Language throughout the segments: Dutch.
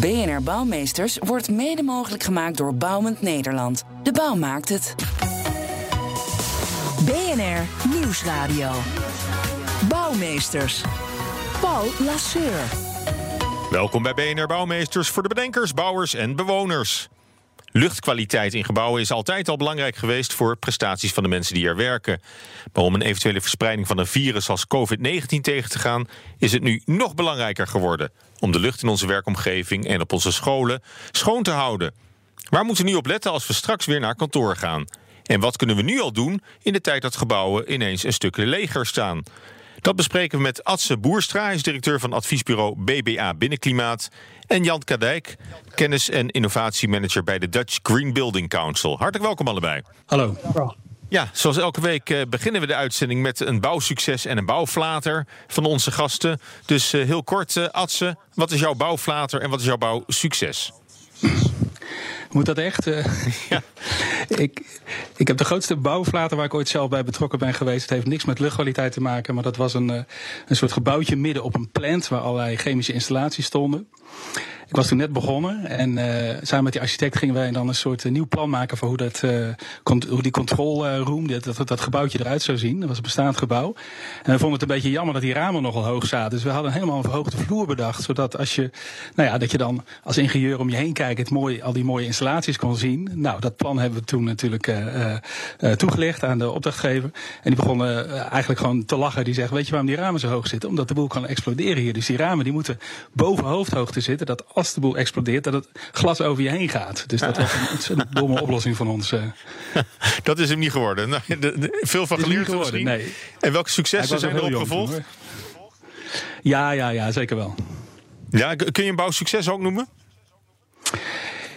BNR Bouwmeesters wordt mede mogelijk gemaakt door Bouwend Nederland. De bouw maakt het. BNR Nieuwsradio. Bouwmeesters. Paul Lasseur. Welkom bij BNR Bouwmeesters voor de bedenkers, bouwers en bewoners. Luchtkwaliteit in gebouwen is altijd al belangrijk geweest voor prestaties van de mensen die er werken. Maar om een eventuele verspreiding van een virus als COVID-19 tegen te gaan, is het nu nog belangrijker geworden om de lucht in onze werkomgeving en op onze scholen schoon te houden. Waar moeten we nu op letten als we straks weer naar kantoor gaan? En wat kunnen we nu al doen in de tijd dat gebouwen ineens een stuk leger staan? Dat bespreken we met Adse Boerstra, is directeur van adviesbureau BBA Binnenklimaat. En Jan Kadijk, kennis- en innovatiemanager bij de Dutch Green Building Council. Hartelijk welkom allebei. Hallo. Ja, zoals elke week eh, beginnen we de uitzending met een bouwsucces en een bouwflater van onze gasten. Dus eh, heel kort, uh, Adse, wat is jouw bouwflater en wat is jouw bouwsucces? Moet dat echt? Uh, ja. ik, ik heb de grootste bouwflater waar ik ooit zelf bij betrokken ben geweest. Het heeft niks met luchtkwaliteit te maken, maar dat was een, een soort gebouwtje midden op een plant waar allerlei chemische installaties stonden. Ik was toen net begonnen en uh, samen met die architect gingen wij dan een soort uh, nieuw plan maken voor hoe, dat, uh, hoe die control room, dat, dat, dat, gebouwtje eruit zou zien. Dat was een bestaand gebouw. En we vonden het een beetje jammer dat die ramen nogal hoog zaten. Dus we hadden helemaal een verhoogde vloer bedacht. Zodat als je, nou ja, dat je dan als ingenieur om je heen kijkt, het mooi, al die mooie installaties kon zien. Nou, dat plan hebben we toen natuurlijk toegelicht aan de opdrachtgever. En die begonnen eigenlijk gewoon te lachen. Die zegt, weet je waarom die ramen zo hoog zitten? Omdat de boel kan exploderen hier. Dus die ramen die moeten boven hoofdhoogte zitten. Dat de boel explodeert, dat het glas over je heen gaat. Dus dat was een ontzettend domme oplossing van ons. Dat is hem niet geworden. Nou, veel van geleerd geworden, nee. En welke successen zijn er opgevolgd? Ja, ja, ja, zeker wel. Ja, kun je een bouwsucces ook noemen?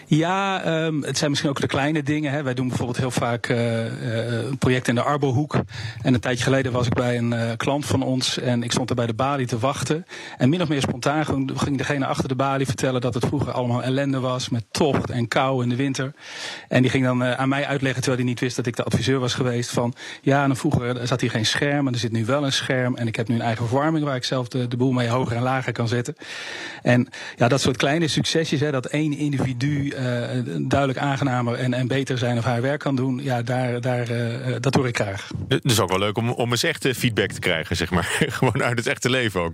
Ja, um, het zijn misschien ook de kleine dingen. Hè. Wij doen bijvoorbeeld heel vaak uh, een project in de Arbohoek. En een tijdje geleden was ik bij een uh, klant van ons en ik stond er bij de balie te wachten. En min of meer spontaan ging degene achter de balie vertellen dat het vroeger allemaal ellende was met tocht en kou in de winter. En die ging dan aan mij uitleggen, terwijl hij niet wist dat ik de adviseur was geweest, van ja, en vroeger zat hier geen scherm en er zit nu wel een scherm. En ik heb nu een eigen verwarming waar ik zelf de, de boel mee hoger en lager kan zetten. En ja, dat soort kleine succesjes, hè, dat één individu duidelijk aangenamer en, en beter zijn of haar werk kan doen, ja, daar, daar, uh, dat hoor ik graag. Het is ook wel leuk om, om eens echte feedback te krijgen, zeg maar. Gewoon uit het echte leven ook.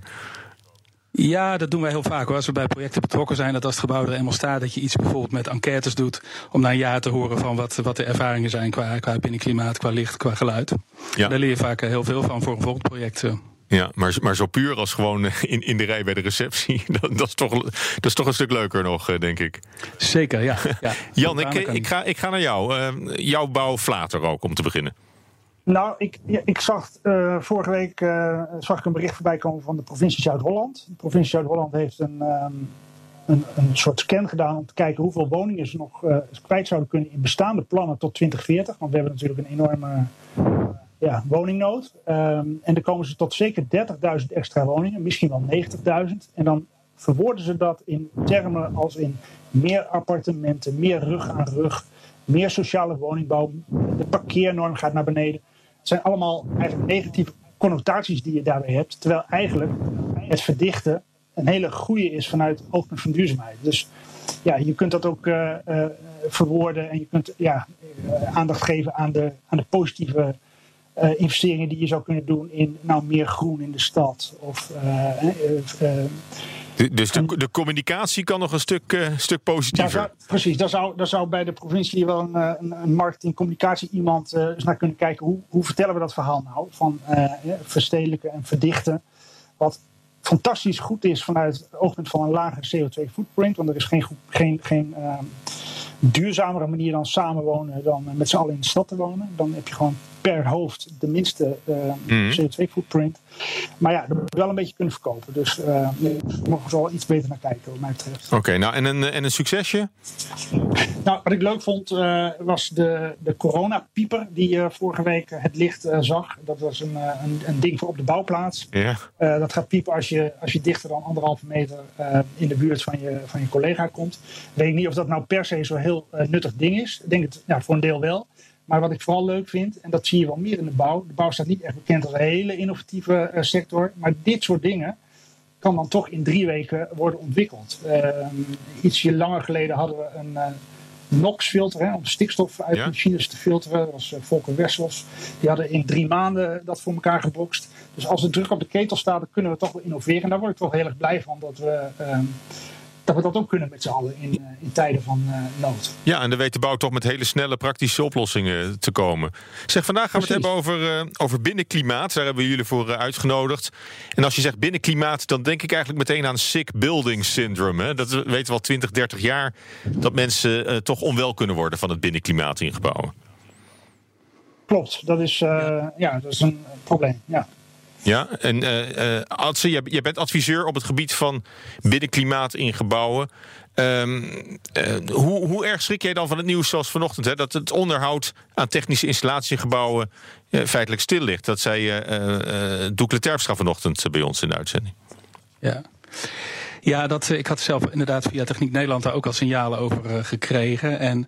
Ja, dat doen wij heel vaak hoor. Als we bij projecten betrokken zijn, dat als het gebouw er eenmaal staat, dat je iets bijvoorbeeld met enquêtes doet. Om na een jaar te horen van wat, wat de ervaringen zijn qua, qua binnenklimaat, qua licht, qua geluid. Ja. Daar leer je vaak heel veel van voor een volgend project. Ja, maar, maar zo puur als gewoon eh, in, in de rij bij de receptie, dat, dat, is toch, dat is toch een stuk leuker nog, eh, denk ik. Zeker, ja. ja. Jan, ik, ik, ga, ik ga naar jou. Uh, jouw bouw Flater ook, om te beginnen. Nou, ik, ik zag uh, vorige week uh, zag ik een bericht voorbij komen van de provincie Zuid-Holland. De provincie Zuid-Holland heeft een, um, een, een, soort scan gedaan om te kijken hoeveel woningen ze nog uh, kwijt zouden kunnen in bestaande plannen tot 2040. Want we hebben natuurlijk een enorme ja, woningnood. Um, en dan komen ze tot zeker 30.000 extra woningen, misschien wel 90.000. En dan verwoorden ze dat in termen als in meer appartementen, meer rug aan rug, meer sociale woningbouw. De parkeernorm gaat naar beneden. Het zijn allemaal eigenlijk negatieve connotaties die je daarbij hebt. Terwijl eigenlijk het verdichten een hele goede is vanuit het oogpunt van duurzaamheid. Dus ja, je kunt dat ook uh, uh, verwoorden en je kunt ja, uh, aandacht geven aan de, aan de positieve uh, investeringen die je zou kunnen doen in nou, meer groen in de stad. Of, uh, uh, dus de, de, communicatie kan nog een stuk, stuk positiever. Zou, precies, daar zou, daar zou bij de provincie wel een, een, een marketing-communicatie iemand eens naar kunnen kijken. Hoe, hoe vertellen we dat verhaal nou? Van verstedelijken en verdichten. Wat fantastisch goed is vanuit het oogpunt van een lagere CO2-footprint. Want er is geen, geen, geen duurzamere manier dan samenwonen dan met z'n allen in de stad te wonen. Dan heb je gewoon per hoofd de minste mhm. CO2-footprint. Maar ja, dat moet wel een beetje kunnen verkopen. Dus uh, mogen we wel iets beter naar kijken, wat mij betreft. Oké, nou en een, en een succesje? Nou, wat ik leuk vond was de, de coronapieper die vorige week het licht zag. Dat was een, een, een, ding voor op de bouwplaats. Ja. dat gaat piepen als je, als je dichter dan anderhalve meter in de buurt van je, van je collega komt. Weet ik niet of dat nou per se zo'n heel nuttig ding is. Ik denk het ja, voor een deel wel. Maar wat ik vooral leuk vind, en dat zie je wel meer in de bouw. De bouw staat niet echt bekend als een hele innovatieve uh, sector. Maar dit soort dingen kan dan toch in drie weken worden ontwikkeld. Uh, ietsje langer geleden hadden we een uh, NOx-filter om stikstof uit ja? machines te filteren. Dat was Volker Wessels. Die hadden in drie maanden dat voor elkaar gebokst. Dus als er druk op de ketel staat, dan kunnen we toch wel innoveren. En daar word ik toch heel erg blij van dat we ehm, dat we dat ook kunnen met z'n allen in, eh, in tijden van uh, nood. Ja, en dan weet de bouw toch met hele snelle praktische oplossingen te komen. Zeg, vandaag gaan we het hebben over, uh, over binnenklimaat. Daar hebben we jullie voor uitgenodigd. En als je zegt binnenklimaat, dan denk ik eigenlijk meteen aan sick building syndrome. Hè? Dat weten we al 20, 30 jaar. Dat mensen toch onwel kunnen worden van het binnenklimaat in gebouwen. Klopt, dat is, ja. ja. dat is een probleem. Ja. Ja, en uh, Adse, je, bent adviseur op het gebied van binnenklimaat in gebouwen. Um, hoe, hoe, erg schrik jij dan van het nieuws zoals vanochtend? Hè, dat het onderhoud aan technische installatiegebouwen uh, feitelijk stil ligt. Dat zei uh, Doekle vanochtend bij ons in de uitzending. Ja. Ja, dat, ik had zelf inderdaad via Techniek Nederland daar ook al signalen over gekregen. En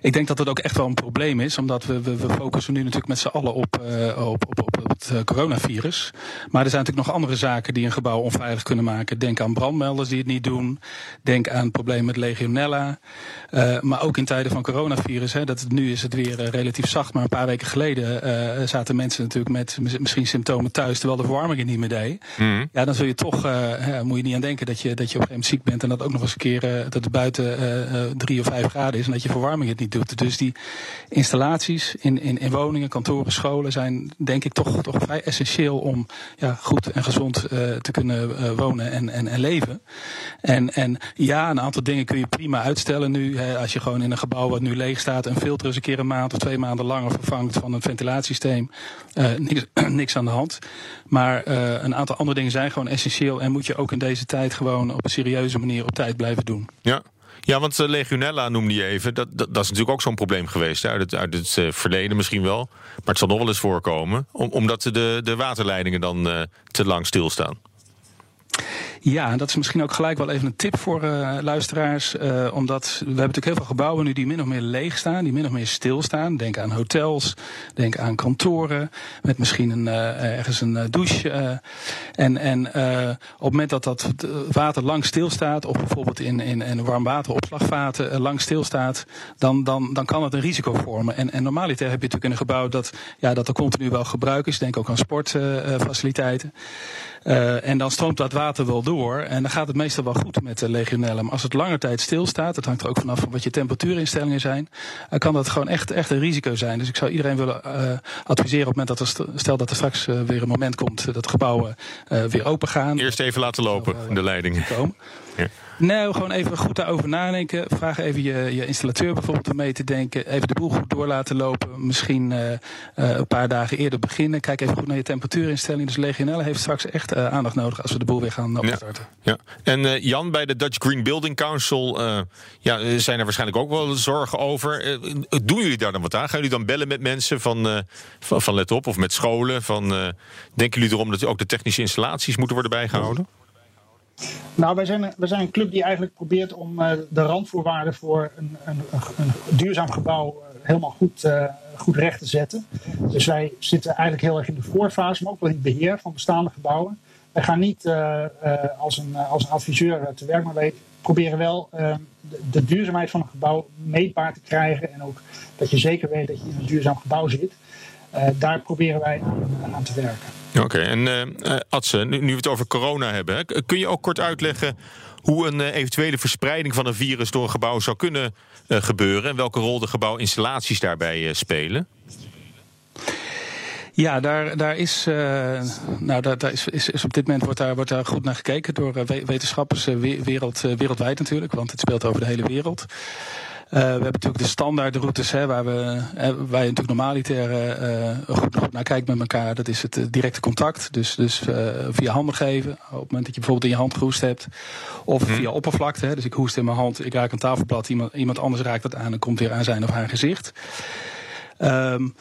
ik denk dat dat ook echt wel een probleem is, omdat we, we, we focussen nu natuurlijk met z'n allen op, uh, op, op, op, het uh, coronavirus. Maar er zijn natuurlijk nog andere zaken die een gebouw onveilig kunnen maken. Denk aan brandmelders die het niet doen. Denk aan problemen met legionella. Uh, maar ook in tijden van coronavirus. Hè, dat, nu is het weer relatief zacht, maar een paar weken geleden zaten mensen natuurlijk met misschien symptomen thuis, terwijl de verwarming het niet meer deed. Mm. Ja, dan zul je toch, moet je niet aan denken dat je, dat je op een gegeven moment ziek bent en dat ook nog eens een keer dat het buiten drie of vijf graden is en dat je verwarming het niet Dus die installaties in, in, in woningen, kantoren, scholen zijn denk ik toch, toch vrij essentieel om ja, goed en gezond uh, te kunnen uh, wonen en, en, en leven. En, en ja, een aantal dingen kun je prima uitstellen nu. Als je gewoon in een gebouw wat nu leeg staat een filter eens een keer een maand of twee maanden langer vervangt van een ventilatiesysteem. Uh, niks, niks aan de hand. Maar een aantal andere dingen zijn gewoon essentieel en moet je ook in deze tijd gewoon op een serieuze manier op tijd blijven doen. Ja. Ja, want uh, Legionella noemde je even. Dat, dat, is natuurlijk ook zo'n probleem geweest uit het, uit het uh, verleden misschien wel. Maar het zal nog wel eens voorkomen. Om, omdat de, de waterleidingen dan uh, te lang stilstaan. Ja, dat is misschien ook gelijk wel even een tip voor uh, luisteraars. Uh, omdat we hebben natuurlijk heel veel gebouwen nu die min of meer leeg staan, die min of meer stilstaan. Denk aan hotels, denk aan kantoren, met misschien een, uh, ergens een douche. en en op het moment dat dat water lang stilstaat, of bijvoorbeeld in, in, in warmwateropslagvaten lang stilstaat, dan, dan, dan kan het een risico vormen. En, en normaliter heb je natuurlijk in een gebouw dat, ja, dat er continu wel gebruik is. Denk ook aan sportfaciliteiten. Uh, en dan stroomt dat water wel door. En dan gaat het meestal wel goed met de legionella. Maar als het langer tijd stilstaat, dat hangt er ook vanaf van wat je temperatuurinstellingen zijn, dan kan dat gewoon echt, echt een risico zijn. Dus ik zou iedereen willen uh, adviseren op het moment dat er, stel dat er straks uh, weer een moment komt dat gebouwen weer open gaan. Eerst even laten lopen, de leidingen. Komen. Ja. Nee, gewoon even goed daarover nadenken. Vraag even je, je installateur bijvoorbeeld om mee te denken. Even de boel goed door laten lopen. Misschien uh, uh, een paar dagen eerder beginnen. Kijk even goed naar je temperatuurinstelling. Dus Legionella heeft straks echt uh, aandacht nodig als we de boel weer gaan opstarten. Ja, ja. En Jan, bij de Dutch Green Building Council ja, zijn er waarschijnlijk ook wel zorgen over. doen jullie daar dan wat aan? Gaan jullie dan bellen met mensen van, van, van Let Op of met scholen? Van, denken jullie erom dat ook de technische installaties moeten worden bijgehouden? Nou, wij zijn, zijn een club die eigenlijk probeert om uh, de randvoorwaarden voor een, een, een, duurzaam gebouw uh, helemaal goed, uh, goed recht te zetten. Dus wij zitten eigenlijk heel erg in de voorfase, maar ook wel in het beheer van bestaande gebouwen. Wij gaan niet als, een, als adviseur te werk, maar wij proberen wel de, de, duurzaamheid van een gebouw meetbaar te krijgen. En ook dat je zeker weet dat je in een duurzaam gebouw zit. Daar proberen wij aan, aan te werken. Oké, en uh, Adse, nu, we het over corona hebben, kun je ook kort uitleggen hoe een uh, eventuele verspreiding van een virus door een gebouw zou kunnen uh, gebeuren en welke rol de gebouwinstallaties daarbij spelen? Ja, daar, daar, is, uh, nou, daar, daar is, is, is, op dit moment wordt daar, wordt daar goed naar gekeken door wetenschappers wereld, wereldwijd natuurlijk, want het speelt over de hele wereld. We hebben natuurlijk de standaardroutes hè, waar, we, je natuurlijk normaliter uh, goed, goed, naar kijkt met elkaar. Dat is het directe contact. Dus, dus via handen geven. Op het moment dat je bijvoorbeeld in je hand gehoest hebt. Of mhm. via oppervlakte. Hè, dus ik hoest in mijn hand, ik raak een tafelblad. Iemand, iemand anders raakt dat aan en komt weer aan zijn of haar gezicht. Um,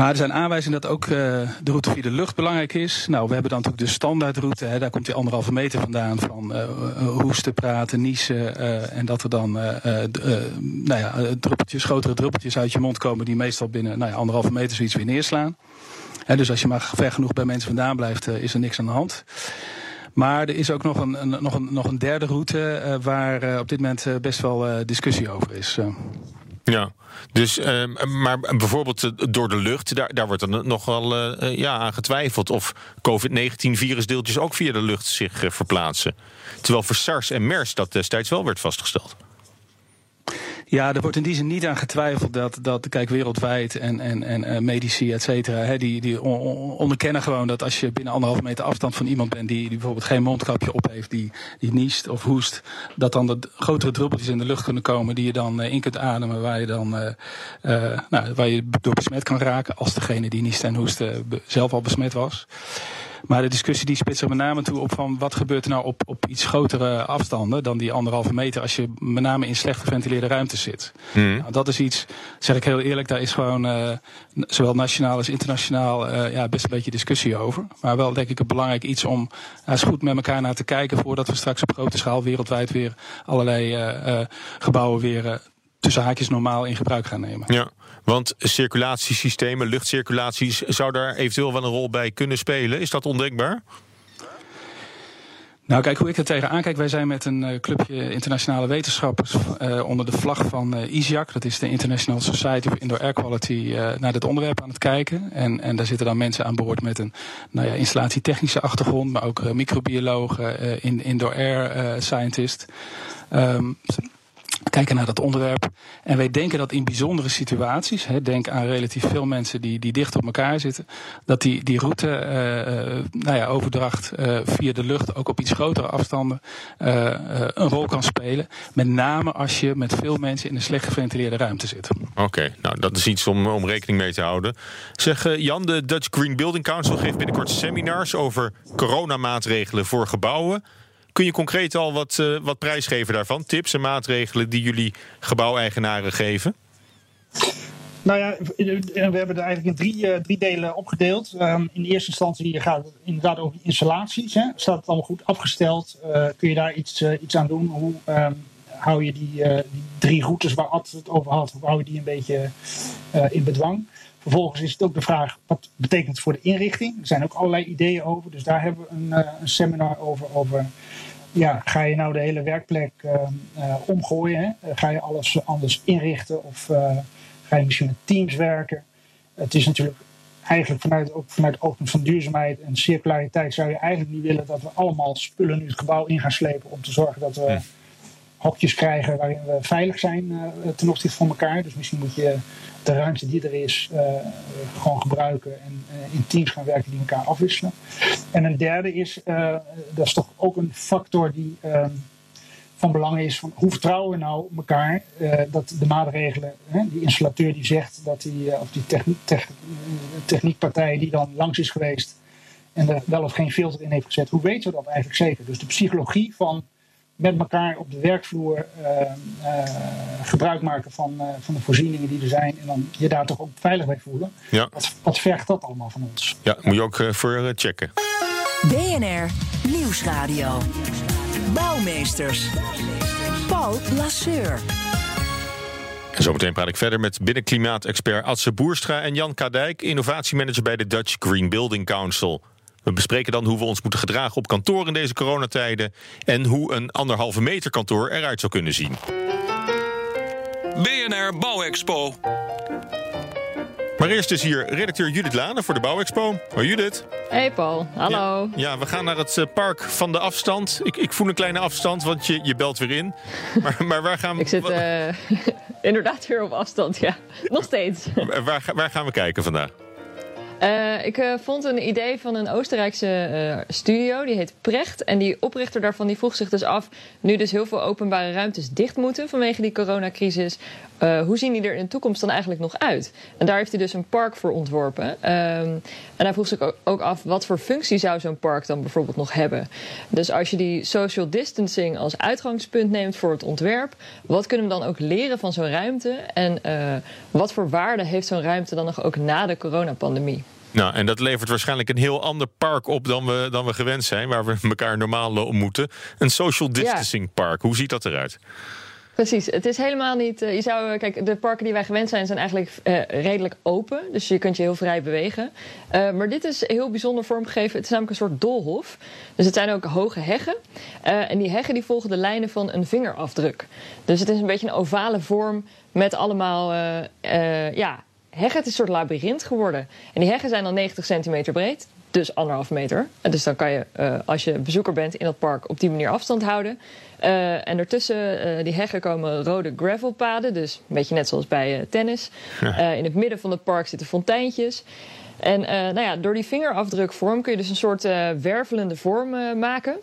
maar er zijn aanwijzingen dat ook uh, de route via de lucht belangrijk is. Nou, we hebben dan natuurlijk de standaardroute. Hè, daar komt die anderhalve meter vandaan van uh, hoesten, praten, niezen. En dat er dan nou ja, druppeltjes, grotere druppeltjes uit je mond komen... die meestal binnen nou ja, anderhalve meter zoiets weer neerslaan. Hè, dus als je maar ver genoeg bij mensen vandaan blijft, is er niks aan de hand. Maar er is ook nog een, een nog, een, nog een derde route... waar op dit moment best wel discussie over is. Ja, dus, uh, maar bijvoorbeeld eh, door de lucht, daar, daar wordt er nogal uh, ja, aan getwijfeld of COVID-19-virusdeeltjes ook via de lucht zich verplaatsen. Terwijl voor SARS en MERS dat destijds wel werd vastgesteld. Ja, er wordt in die zin niet aan getwijfeld dat, dat kijk, wereldwijd en, en, en uh, medici, et cetera, die, die onderkennen gewoon dat als je binnen anderhalve meter afstand van iemand bent die, die bijvoorbeeld geen mondkapje op heeft, die, die niest of hoest, dat dan de grotere druppeltjes in de lucht kunnen komen die je dan uh, in kunt ademen, waar je dan uh, nou, waar je door besmet kan raken als degene die niest en hoest zelf al besmet was. Maar de discussie die spitst er met name toe op van wat gebeurt er nou op, op iets grotere afstanden dan die anderhalve meter als je met name in slecht geventileerde ruimtes zit. Hmm. Nou, dat is iets, zeg ik heel eerlijk, daar is gewoon uh, zowel nationaal als internationaal uh, ja, best een beetje discussie over. Maar wel denk ik een belangrijk iets om uh, eens goed met elkaar naar te kijken voordat we straks op grote schaal wereldwijd weer allerlei gebouwen weer tussen haakjes normaal in gebruik gaan nemen. Ja. Want circulatiesystemen, luchtcirculaties, zou daar eventueel wel een rol bij kunnen spelen? Is dat ondenkbaar? Nou, kijk hoe ik er tegenaan kijk. Wij zijn met een uh, clubje internationale wetenschappers uh, onder de vlag van uh, ISIAC, dat is de International Society of Indoor Air Quality, naar dit onderwerp aan het kijken. En, en daar zitten dan mensen aan boord met een nou ja, installatietechnische achtergrond, maar ook microbiologen, in, indoor air scientist. Um, kijken naar dat onderwerp. En wij denken dat in bijzondere situaties, hè, denk aan relatief veel mensen die, die dicht op elkaar zitten, dat die, die route, uh, nou ja, overdracht uh, via de lucht ook op iets grotere afstanden een rol kan spelen. Met name als je met veel mensen in een slecht geventileerde ruimte zit. Oké, nou dat is iets om, om rekening mee te houden. Zeg Jan, de Dutch Green Building Council geeft binnenkort seminars over coronamaatregelen voor gebouwen. Kun je concreet al wat, uh, wat prijsgeven daarvan? Tips en maatregelen die jullie gebouweigenaren geven? Nou ja, we hebben er eigenlijk in drie, uh, drie delen opgedeeld. Um, in eerste instantie gaat het inderdaad over installaties. Hè. Staat het allemaal goed afgesteld? Kun je daar iets, iets aan doen? Hoe um, hou je die, die, drie routes waar Ad het over had, hoe hou je die een beetje in bedwang? Vervolgens is het ook de vraag, wat betekent het voor de inrichting? Er zijn ook allerlei ideeën over. Dus daar hebben we een, een seminar over, over ja, ga je nou de hele werkplek uh, omgooien? Hè? Ga je alles anders inrichten of uh, ga je misschien met teams werken? Het is natuurlijk eigenlijk vanuit, ook vanuit het oogpunt van duurzaamheid en circulariteit zou je eigenlijk niet willen dat we allemaal spullen nu het gebouw in gaan slepen om te zorgen dat we hokjes krijgen waarin we veilig zijn ten opzichte van elkaar. Dus misschien moet je de ruimte die er is uh, gewoon gebruiken en uh, in teams gaan werken die elkaar afwisselen. En een derde is, dat is toch ook een factor die ehm, van belang is, van hoe vertrouwen we nou elkaar dat de maatregelen, die installateur die zegt dat die, of die technie, techniekpartij die dan langs is geweest en er wel of geen filter in heeft gezet, hoe weten we dat eigenlijk zeker? Dus de psychologie van met elkaar op de werkvloer uh, uh, gebruik maken van, uh, van de voorzieningen die er zijn. En dan je daar toch ook veilig bij voelen. Ja. Wat, wat vergt dat allemaal van ons? Ja, moet je ook voor checken. BNR Nieuwsradio. Bouwmeesters. Paul Lasseur. En zometeen praat ik verder met binnenklimaatexpert Adse Boerstra en Jan Kadijk, innovatiemanager bij de Dutch Green Building Council. We bespreken dan hoe we ons moeten gedragen op kantoor in deze coronatijden en hoe een anderhalve meter kantoor eruit zou kunnen zien. BNR Bouwexpo. Maar eerst is hier redacteur Judith Lane voor de Bouwexpo. Hoi Judith. Hey Paul, hallo. Ja, ja, we gaan naar het eh, park van de afstand. Ik, ik voel een kleine afstand, want je, je belt weer in. Maar, maar waar gaan we... Ik zit uh, inderdaad weer op afstand, ja. Nog steeds. Waar, waar gaan we kijken vandaag? Uh, ik uh, vond een idee van een Oostenrijkse uh, studio, die heet Precht. En die oprichter daarvan die vroeg zich dus af, nu dus heel veel openbare ruimtes dicht moeten vanwege die coronacrisis, hoe zien die er in de toekomst dan eigenlijk nog uit? En daar heeft hij dus een park voor ontworpen. Um, en hij vroeg zich ook af, wat voor functie zou zo'n park dan bijvoorbeeld nog hebben? Dus als je die social distancing als uitgangspunt neemt voor het ontwerp, wat kunnen we dan ook leren van zo'n ruimte? En wat voor waarde heeft zo'n ruimte dan nog ook na de coronapandemie? Nou, en dat levert waarschijnlijk een heel ander park op dan we, dan we gewend zijn, waar we elkaar normaal ontmoeten. Een social distancing park. Hoe ziet dat eruit? Precies, het is helemaal niet. Uh, je zou, kijk, de parken die wij gewend zijn, zijn eigenlijk uh, redelijk open. Dus je kunt je heel vrij bewegen. Uh, maar dit is heel bijzonder vormgegeven. Het is namelijk een soort doolhof. Dus het zijn ook hoge heggen. en die heggen die volgen de lijnen van een vingerafdruk. Dus het is een beetje een ovale vorm met allemaal ja, heggen. Het is een soort labyrint geworden. En die heggen zijn dan 90 centimeter breed. Dus anderhalf meter. En dus dan kan je, uh, als je bezoeker bent in dat park, op die manier afstand houden. Uh, en ertussen uh, die heggen komen rode gravelpaden. Dus een beetje net zoals bij tennis. in het midden van het park zitten fonteintjes. En nou ja, door die vingerafdrukvorm kun je dus een soort wervelende vorm maken.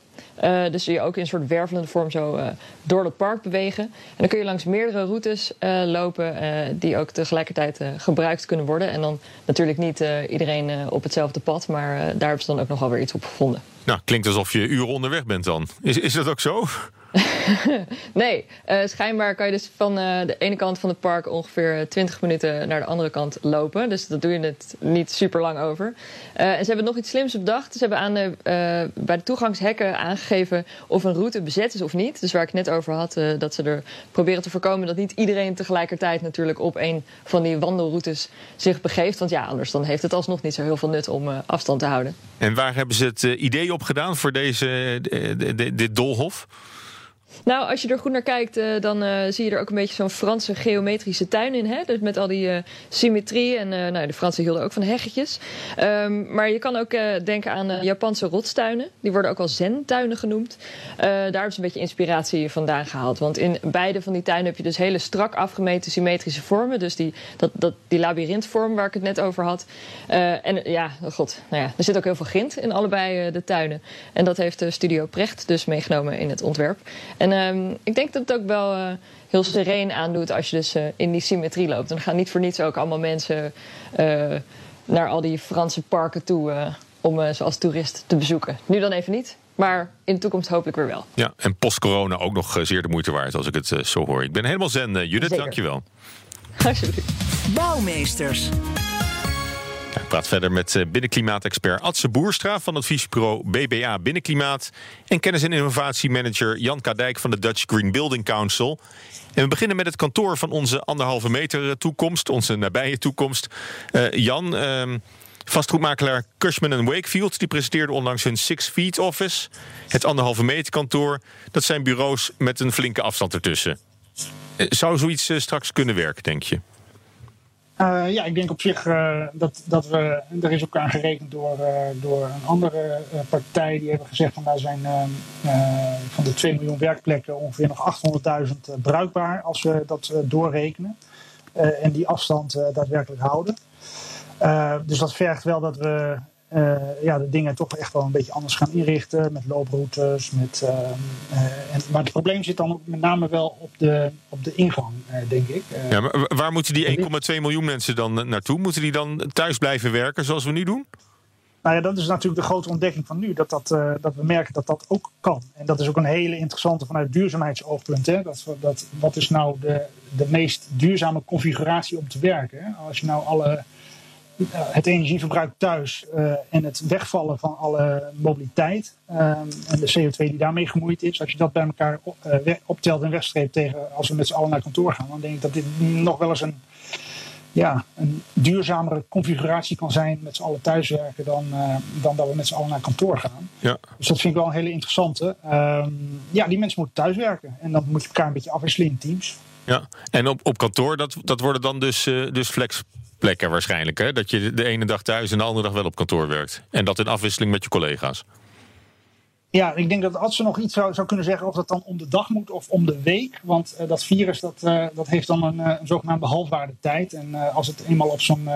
Uh, dus je ook in een soort wervelende vorm zo uh, door het park bewegen. En dan kun je langs meerdere routes uh, lopen die ook tegelijkertijd gebruikt kunnen worden. En dan natuurlijk niet iedereen op hetzelfde pad, maar daar hebben ze dan ook nogal weer iets op gevonden. Nou, klinkt alsof je uren onderweg bent dan. Is, is dat ook zo? nee, uh, schijnbaar kan je dus van uh, de ene kant van het park ongeveer 20 minuten naar de andere kant lopen. Dus dat doe je het niet super lang over. Uh, en ze hebben nog iets slims bedacht. Ze hebben aan de, bij de toegangshekken aangegeven of een route bezet is of niet. Dus waar ik net over had, dat ze er proberen te voorkomen dat niet iedereen tegelijkertijd natuurlijk op een van die wandelroutes zich begeeft. Want ja, anders dan heeft het alsnog niet zo heel veel nut om afstand te houden. En waar hebben ze het idee op gedaan voor deze, dit doolhof? Nou, als je er goed naar kijkt, uh, dan uh, zie je er ook een beetje zo'n Franse geometrische tuin in. Hè? Dus met al die uh, symmetrie. En nou, de Fransen hielden ook van heggetjes. Um, maar je kan ook denken aan Japanse rotstuinen. Die worden ook wel zen-tuinen genoemd. daar hebben ze een beetje inspiratie vandaan gehaald. Want in beide van die tuinen heb je dus hele strak afgemeten symmetrische vormen. Dus die, dat, dat, die labyrintvorm waar ik het net over had. en ja, oh god, nou ja, er zit ook heel veel grind in allebei de tuinen. En dat heeft de Studio Precht dus meegenomen in het ontwerp. Um, ik denk dat het ook wel uh, heel sereen aandoet als je dus uh, in die symmetrie loopt. En dan gaan niet voor niets ook allemaal mensen uh, naar al die Franse parken toe om ze als toerist te bezoeken. Nu dan even niet. Maar in de toekomst hopelijk weer wel. Ja, en post-corona ook nog zeer de moeite waard als ik het zo hoor. Ik ben helemaal zen, Judith. Zeker. Dankjewel. Alsjeblieft. Bouwmeesters. Ik praat verder met eh, binnenklimaatexpert Adse Boerstra van adviesbureau BBA Binnenklimaat en kennis- en innovatiemanager Jan Kadijk van de Dutch Green Building Council. En we beginnen met het kantoor van onze anderhalve meter eh, toekomst, onze nabije toekomst. Uh, Jan, uh, vastgoedmakelaar Cushman Wakefield die presenteerde onlangs hun Six Feet Office. Het anderhalve meter kantoor. Dat zijn bureaus met een flinke afstand ertussen. Zou zoiets straks kunnen werken, denk je? Uh, ja, ik denk op zich uh, dat, dat we. Er is ook aan gerekend door, uh, door een andere partij. Die hebben gezegd van daar zijn van de 2 miljoen werkplekken ongeveer nog 800.000 bruikbaar als we dat doorrekenen. en die afstand daadwerkelijk houden. dus dat vergt wel dat we uh, ja, de dingen toch echt wel een beetje anders gaan inrichten. Met looproutes. Met, uh, uh, en, maar het probleem zit dan met name wel op de, op de ingang, denk ik. ja, maar waar moeten die 1,2 miljoen mensen dan naartoe? Moeten die dan thuis blijven werken zoals we nu doen? Nou ja, dat is natuurlijk de grote ontdekking van nu. Dat, dat, dat we merken dat dat ook kan. En dat is ook een hele interessante vanuit duurzaamheidsoogpunt. Hè? Dat, dat, wat is nou de, de meest duurzame configuratie om te werken? Hè? Als je nou alle het energieverbruik thuis uh, en het wegvallen van alle mobiliteit uh, en de CO2 die daarmee gemoeid is, als je dat bij elkaar op, uh, optelt en wegstreept tegen als we met z'n allen naar kantoor gaan, dan denk ik dat dit nog wel eens een, ja, een duurzamere configuratie kan zijn met z'n allen thuiswerken dan, dan dat we met z'n allen naar kantoor gaan. Ja. Dus dat vind ik wel een hele interessante. Ehm, ja, die mensen moeten thuiswerken en dan moet je elkaar een beetje afwisselen in teams. Ja, en op, op kantoor, dat, dat worden dan dus, dus flex plekken waarschijnlijk. Hè? Dat je de ene dag thuis en de andere dag wel op kantoor werkt. En dat in afwisseling met je collega's. Ja, ik denk dat als ze nog iets zou, zou kunnen zeggen of dat dan om de dag moet of om de week. Want uh, dat virus dat, uh, dat heeft dan een, een zogenaamde halfwaarde tijd. En uh, als het eenmaal op zo'n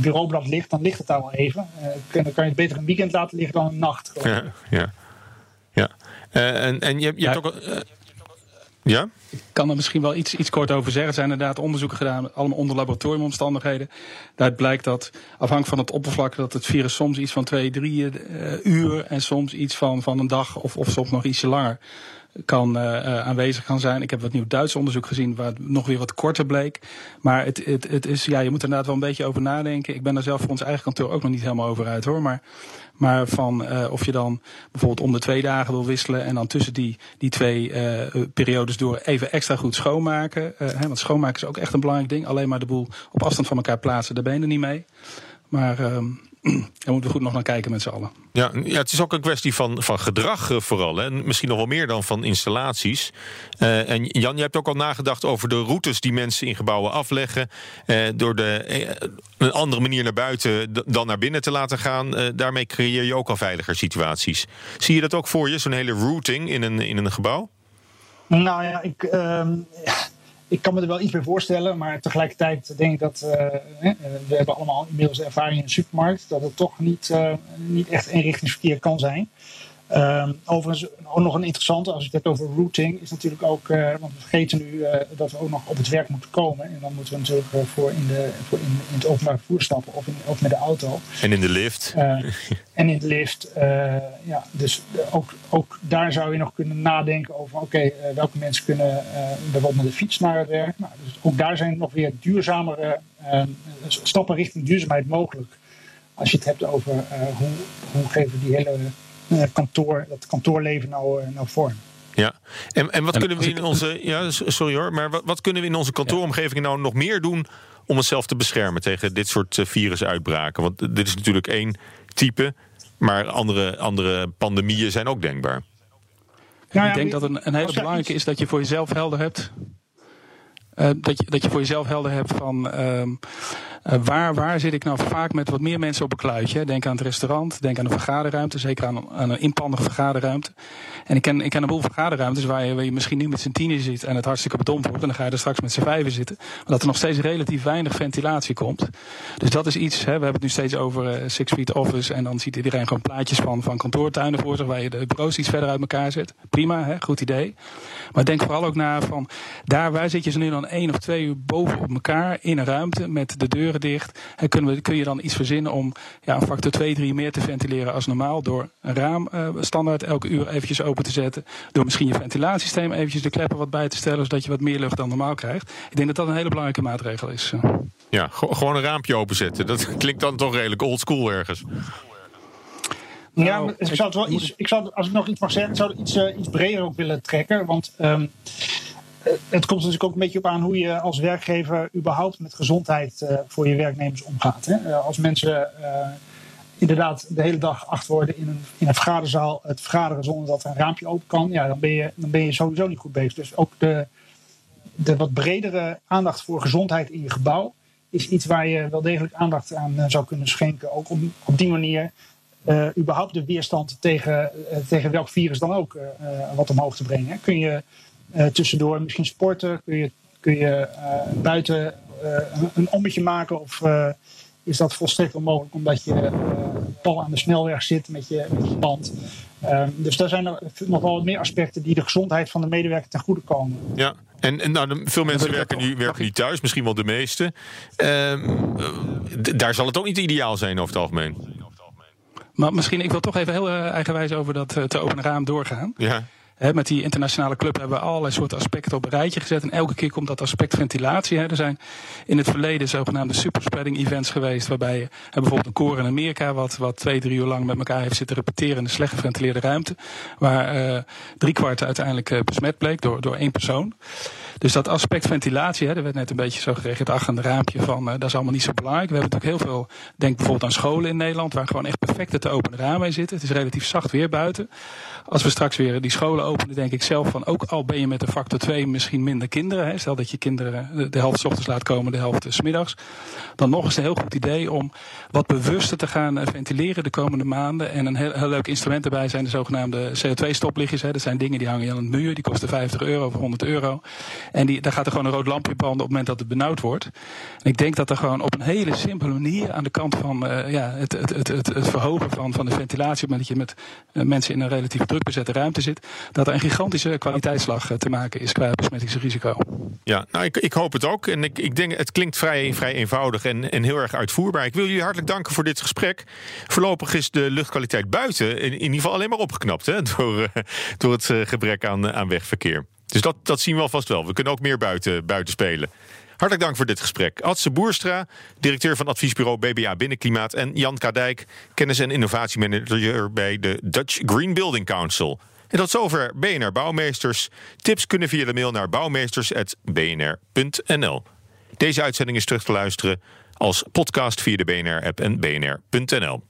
bureaublad ligt, dan ligt het daar wel even. dan kan je het beter een weekend laten liggen dan een nacht. Ja, ja. ja. en, en je, je ja. hebt ook... ja? Ik kan er misschien wel iets, iets kort over zeggen. Er zijn inderdaad onderzoeken gedaan, allemaal onder laboratoriumomstandigheden. Daaruit blijkt dat, afhankelijk van het oppervlak, dat het virus soms iets van twee, drie uh, uur en soms iets van, van een dag of, of soms nog ietsje langer kan uh, aanwezig kan zijn. Ik heb wat nieuw Duits onderzoek gezien waar het nog weer wat korter bleek. Maar het, het, het is, ja, je moet er inderdaad wel een beetje over nadenken. Ik ben er zelf voor ons eigen kantoor ook nog niet helemaal over uit hoor. Maar, maar van uh, of je dan bijvoorbeeld om de twee dagen wil wisselen en dan tussen die, die twee periodes door even extra goed schoonmaken. Hè, want schoonmaken is ook echt een belangrijk ding. Alleen maar de boel op afstand van elkaar plaatsen, daar ben je er niet mee. Maar ehm, daar moeten we goed nog naar kijken met z'n allen. Ja, ja, het is ook een kwestie van, van gedrag uh, vooral. Hè. Misschien nog wel meer dan van installaties. Uh, en Jan, je hebt ook al nagedacht over de routes die mensen in gebouwen afleggen. Uh, door de, een andere manier naar buiten dan naar binnen te laten gaan. daarmee creëer je ook al veiliger situaties. Zie je dat ook voor je, zo'n hele routing in een, in een gebouw? Nou ja, ik. Ik kan me er wel iets bij voorstellen, maar tegelijkertijd denk ik dat uh, we hebben allemaal inmiddels ervaring in de supermarkt, dat het toch niet, uh, niet echt eenrichtingsverkeer kan zijn. Um, overigens, ook nog een interessante, als je het hebt over routing, is natuurlijk ook, uh, want we vergeten nu uh, dat we ook nog op het werk moeten komen. En dan moeten we natuurlijk voor, in, de, voor in, in het openbaar vervoer stappen of, in, of met de auto. En in de lift. en in de lift. ja, dus ook, ook daar zou je nog kunnen nadenken over, oké, okay, welke mensen kunnen bijvoorbeeld met de fiets naar het werk. Nou, dus ook daar zijn nog weer duurzamere stappen richting duurzaamheid mogelijk. Als je het hebt over hoe, hoe geven we die hele kantoor, dat kantoorleven nou, uh, nou vorm. Ja, en, en wat kunnen we in onze. Ja, sorry hoor, maar wat, wat kunnen we in onze kantooromgeving nou nog meer doen om onszelf te beschermen tegen dit soort uh, virusuitbraken? Want dit is natuurlijk één type, maar andere, andere pandemieën zijn ook denkbaar. Nou ja, ik denk dat een, een hele belangrijke is dat je voor jezelf helder hebt. Uh, dat, je, dat je voor jezelf helder hebt van. Uh, uh, waar, waar zit ik nou vaak met wat meer mensen op een kluitje? Denk aan het restaurant, denk aan de vergaderruimte, zeker aan, aan een inpandige vergaderruimte. En ik ken, ik ken een boel vergaderruimtes waar je, waar je misschien nu met z'n tienen zit en het hartstikke bedompt wordt. En dan ga je er straks met z'n vijven zitten. Dat er nog steeds relatief weinig ventilatie komt. Dus dat is iets, hè, we hebben het nu steeds over uh, Six Feet Office. En dan ziet iedereen gewoon plaatjes van, van kantoortuinen voor zich waar je de bureaus iets verder uit elkaar zet. Prima, hè, goed idee. Maar denk vooral ook na van, daar waar zit je ze nu dan één of twee uur boven op elkaar in een ruimte met de deuren dicht. En kun, we, kun je dan iets verzinnen om ja, een factor 2, 3 meer te ventileren als normaal. Door een raam uh, standaard elke uur eventjes open te zetten. Door misschien je ventilatiesysteem eventjes de kleppen wat bij te stellen. Zodat je wat meer lucht dan normaal krijgt. Ik denk dat dat een hele belangrijke maatregel is. Ja, gewoon een raampje openzetten. Dat klinkt dan toch redelijk oldschool ergens. Nou, ja, ik zou het wel iets, ik zou, als ik nog iets mag zeggen, ik zou het iets, uh, iets breder ook willen trekken. Want um, het komt natuurlijk ook een beetje op aan hoe je als werkgever überhaupt met gezondheid uh, voor je werknemers omgaat. Hè? Uh, als mensen inderdaad de hele dag achter worden in een, in een vergaderzaal, het vergaderen zonder dat er een raampje open kan, ja, dan, ben je, dan ben je sowieso niet goed bezig. Dus ook de, de wat bredere aandacht voor gezondheid in je gebouw is iets waar je wel degelijk aandacht aan zou kunnen schenken. Ook om op die manier überhaupt de weerstand tegen, tegen welk virus dan ook wat omhoog te brengen. Kun je tussendoor misschien sporten? Kun je, kun je buiten een, een ommetje maken? Of is dat volstrekt onmogelijk omdat je pal aan de snelweg zit met je, met je band? Ehm, dus daar zijn er nog wel wat meer aspecten die de gezondheid van de medewerker ten goede komen. Ja, en, en nou, veel mensen werken nu, werken nu thuis, misschien wel de meeste. Ehm, daar zal het ook niet ideaal zijn over het algemeen. Maar misschien, ik wil toch even heel uh, eigenwijs over dat uh, te openen raam doorgaan. Ja. Met die internationale club hebben we allerlei soorten aspecten op een rijtje gezet. En elke keer komt dat aspect ventilatie. He. Er zijn in het verleden zogenaamde superspreading events geweest. Waarbij je bijvoorbeeld een koor in Amerika, wat, wat twee, drie uur lang met elkaar heeft zitten repeteren in de slecht geventileerde ruimte. Waar uh, drie kwart uiteindelijk besmet bleek door, door één persoon. Dus dat aspect ventilatie, hè, er werd net een beetje zo gereageerd achter een raampje van, uh, dat is allemaal niet zo belangrijk. We hebben natuurlijk heel veel, denk bijvoorbeeld aan scholen in Nederland, waar gewoon echt perfecte te openen ramen in zitten. Het is relatief zacht weer buiten. Als we straks weer die scholen opende, denk ik zelf van ook al ben je met een factor 2 misschien minder kinderen. Hè, stel dat je kinderen de helft s ochtends laat komen, de helft s middags. Dan nog eens een heel goed idee om wat bewuster te gaan eh, ventileren de komende maanden. En een heel, heel leuk instrument erbij zijn de zogenaamde CO2-stoplichtjes. Dat zijn dingen die hangen aan het muur, die kosten 50 euro of 100 euro. En die, daar gaat er gewoon een rood lampje branden op het moment dat het benauwd wordt. En ik denk dat er gewoon op een hele simpele manier aan de kant van uh, ja, het, het, het, het, verhogen van, van de ventilatie, op moment dat je met uh, mensen in een relatief druk bezette ruimte zit, dat er een gigantische kwaliteitsslag uh, te maken is qua besmettingsrisico. Ja, nou ik, ik hoop het ook. En ik, ik denk, het klinkt vrij, vrij eenvoudig en, en heel erg uitvoerbaar. Ik wil jullie hartelijk danken voor dit gesprek. Voorlopig is de luchtkwaliteit buiten in, in ieder geval alleen maar opgeknapt hè, door, door het gebrek aan, aan wegverkeer. Dus dat, dat zien we alvast wel. We kunnen ook meer buiten, buiten spelen. Hartelijk dank voor dit gesprek. Adse Boerstra, directeur van adviesbureau BBA Binnenklimaat... en Jan Kadijk, kennis- en innovatiemanager bij de Dutch Green Building Council. En tot zover BNR Bouwmeesters. Tips kunnen via de mail naar bouwmeesters.bnr.nl. Deze uitzending is terug te luisteren als podcast via de BNR-app en bnr.nl.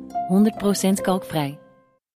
100% kalkvrij.